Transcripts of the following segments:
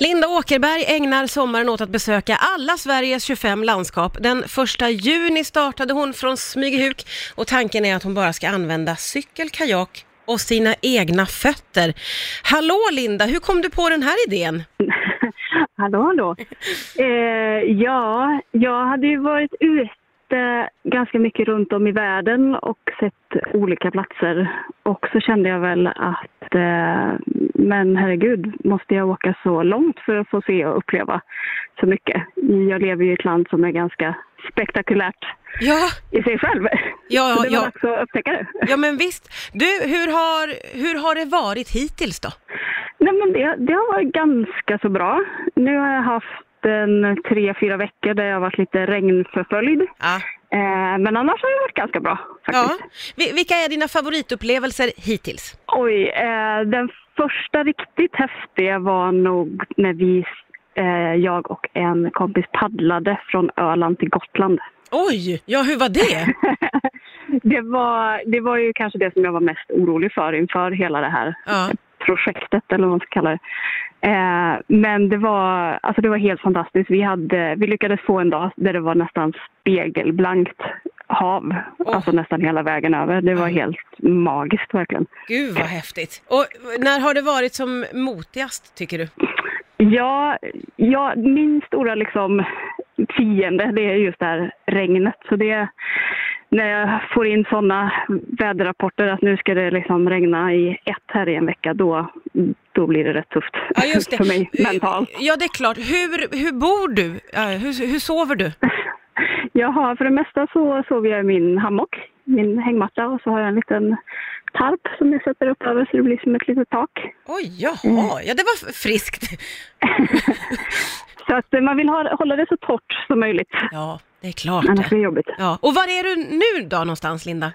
Linda Åkerberg ägnar sommaren åt att besöka alla Sveriges 25 landskap. Den första juni startade hon från Smygehuk och tanken är att hon bara ska använda cykel, kajak och sina egna fötter. Hallå Linda, hur kom du på den här idén? hallå, hallå. Eh, ja, jag hade ju varit ute ganska mycket runt om i världen och sett olika platser. Och så kände jag väl att, eh, men herregud, måste jag åka så långt för att få se och uppleva så mycket? Jag lever i ett land som är ganska spektakulärt Ja, i sig själv. Ja, så det var ja. dags att upptäcka det. ja men visst. Du, hur har, hur har det varit hittills då? Nej, men det, det har varit ganska så bra. Nu har jag haft en tre, fyra veckor där jag har varit lite regnförföljd. Ja. Eh, men annars har det varit ganska bra ja. faktiskt. Vi- Vilka är dina favoritupplevelser hittills? Oj, eh, den första riktigt häftiga var nog när vi, eh, jag och en kompis paddlade från Öland till Gotland. Oj, ja hur var det? det, var, det var ju kanske det som jag var mest orolig för inför hela det här Ja. Projektet eller vad man ska kalla det. Eh, men det var, alltså det var helt fantastiskt. Vi, hade, vi lyckades få en dag där det var nästan spegelblankt hav, Åh. alltså nästan hela vägen över. Det var helt magiskt verkligen. Gud vad häftigt. Och när har det varit som motigast tycker du? Ja, ja, min stora liksom fiende det är just det här regnet. Så det, när jag får in sådana väderrapporter att nu ska det liksom regna i ett här i en vecka, då, då blir det rätt tufft Ja för mig mentalt. Ja det är klart. Hur, hur bor du? Hur, hur sover du? Jag har för det mesta så sover jag i min hammock, min hängmatta och så har jag en liten tarp som jag sätter upp över så det blir som ett litet tak. Oj, jaha, ja det var friskt. Så att eh, man vill ha, hålla det så torrt som möjligt, Ja, det är klart annars blir det jobbigt. Ja. Och var är du nu då någonstans Linda?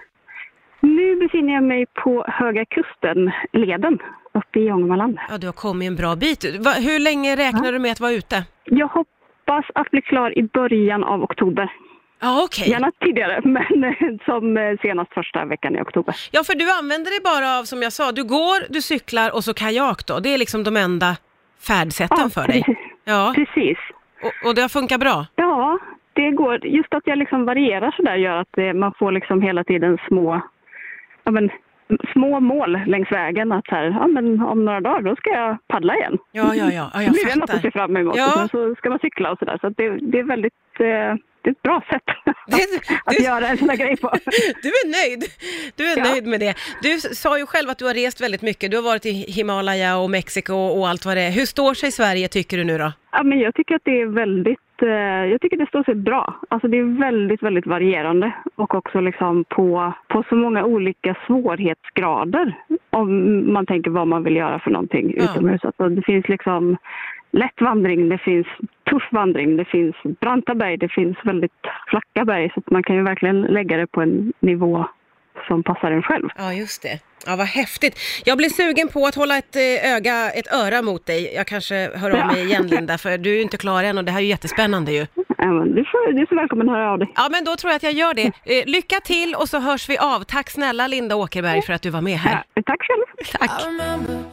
Nu befinner jag mig på Höga Kusten-leden uppe i Ångermanland. Ja, du har kommit en bra bit. Hur länge räknar du med att vara ute? Jag hoppas att bli klar i början av oktober. Ja, okej. Gärna tidigare, men eh, som eh, senast första veckan i oktober. Ja, för du använder dig bara av, som jag sa, du går, du cyklar och så kajak då. Det är liksom de enda färdsätten för dig. Ja, precis. och, och det har funkat bra. Ja, det går. Just att jag liksom varierar så där gör att eh, man får liksom hela tiden små, ja, men, små mål längs vägen. Att så här, ja, men om några dagar då ska jag paddla igen. Ja, ja, ja, ja Det jag blir det något att se fram emot. Ja. Och så ska man cykla och sådär. Så att det, det är väldigt, eh, det är ett bra sätt Det- att du- göra en sån där grej på. Du är nöjd. Du är Ja. nöjd med det. Du sa ju själv att du har rest väldigt mycket. Du har varit i Himalaya och Mexiko och allt vad det är. Hur står sig Sverige tycker du nu då? Ja, men jag tycker att det är väldigt, eh, jag tycker det står sig bra. Alltså det är väldigt, väldigt varierande och också liksom på, på så många olika svårighetsgrader om man tänker vad man vill göra för någonting Ja. utomhus. Alltså det finns liksom lätt vandring, det finns tuff vandring, det finns branta berg, det finns väldigt flacka berg så att man kan ju verkligen lägga det på en nivå som passar en själv. Ja, just det. Ja, vad häftigt. Jag blir sugen på att hålla ett eh, öga, ett öra mot dig. Jag kanske hör av Ja. mig igen Linda, för du är ju inte klar än och det här är ju jättespännande ju. Ja, men du, får, du är så välkommen att höra av dig. Ja, men då tror jag att jag gör det. Eh, lycka till och så hörs vi av. Tack snälla Linda Åkerberg för att du var med här. Ja, tack själv. Tack.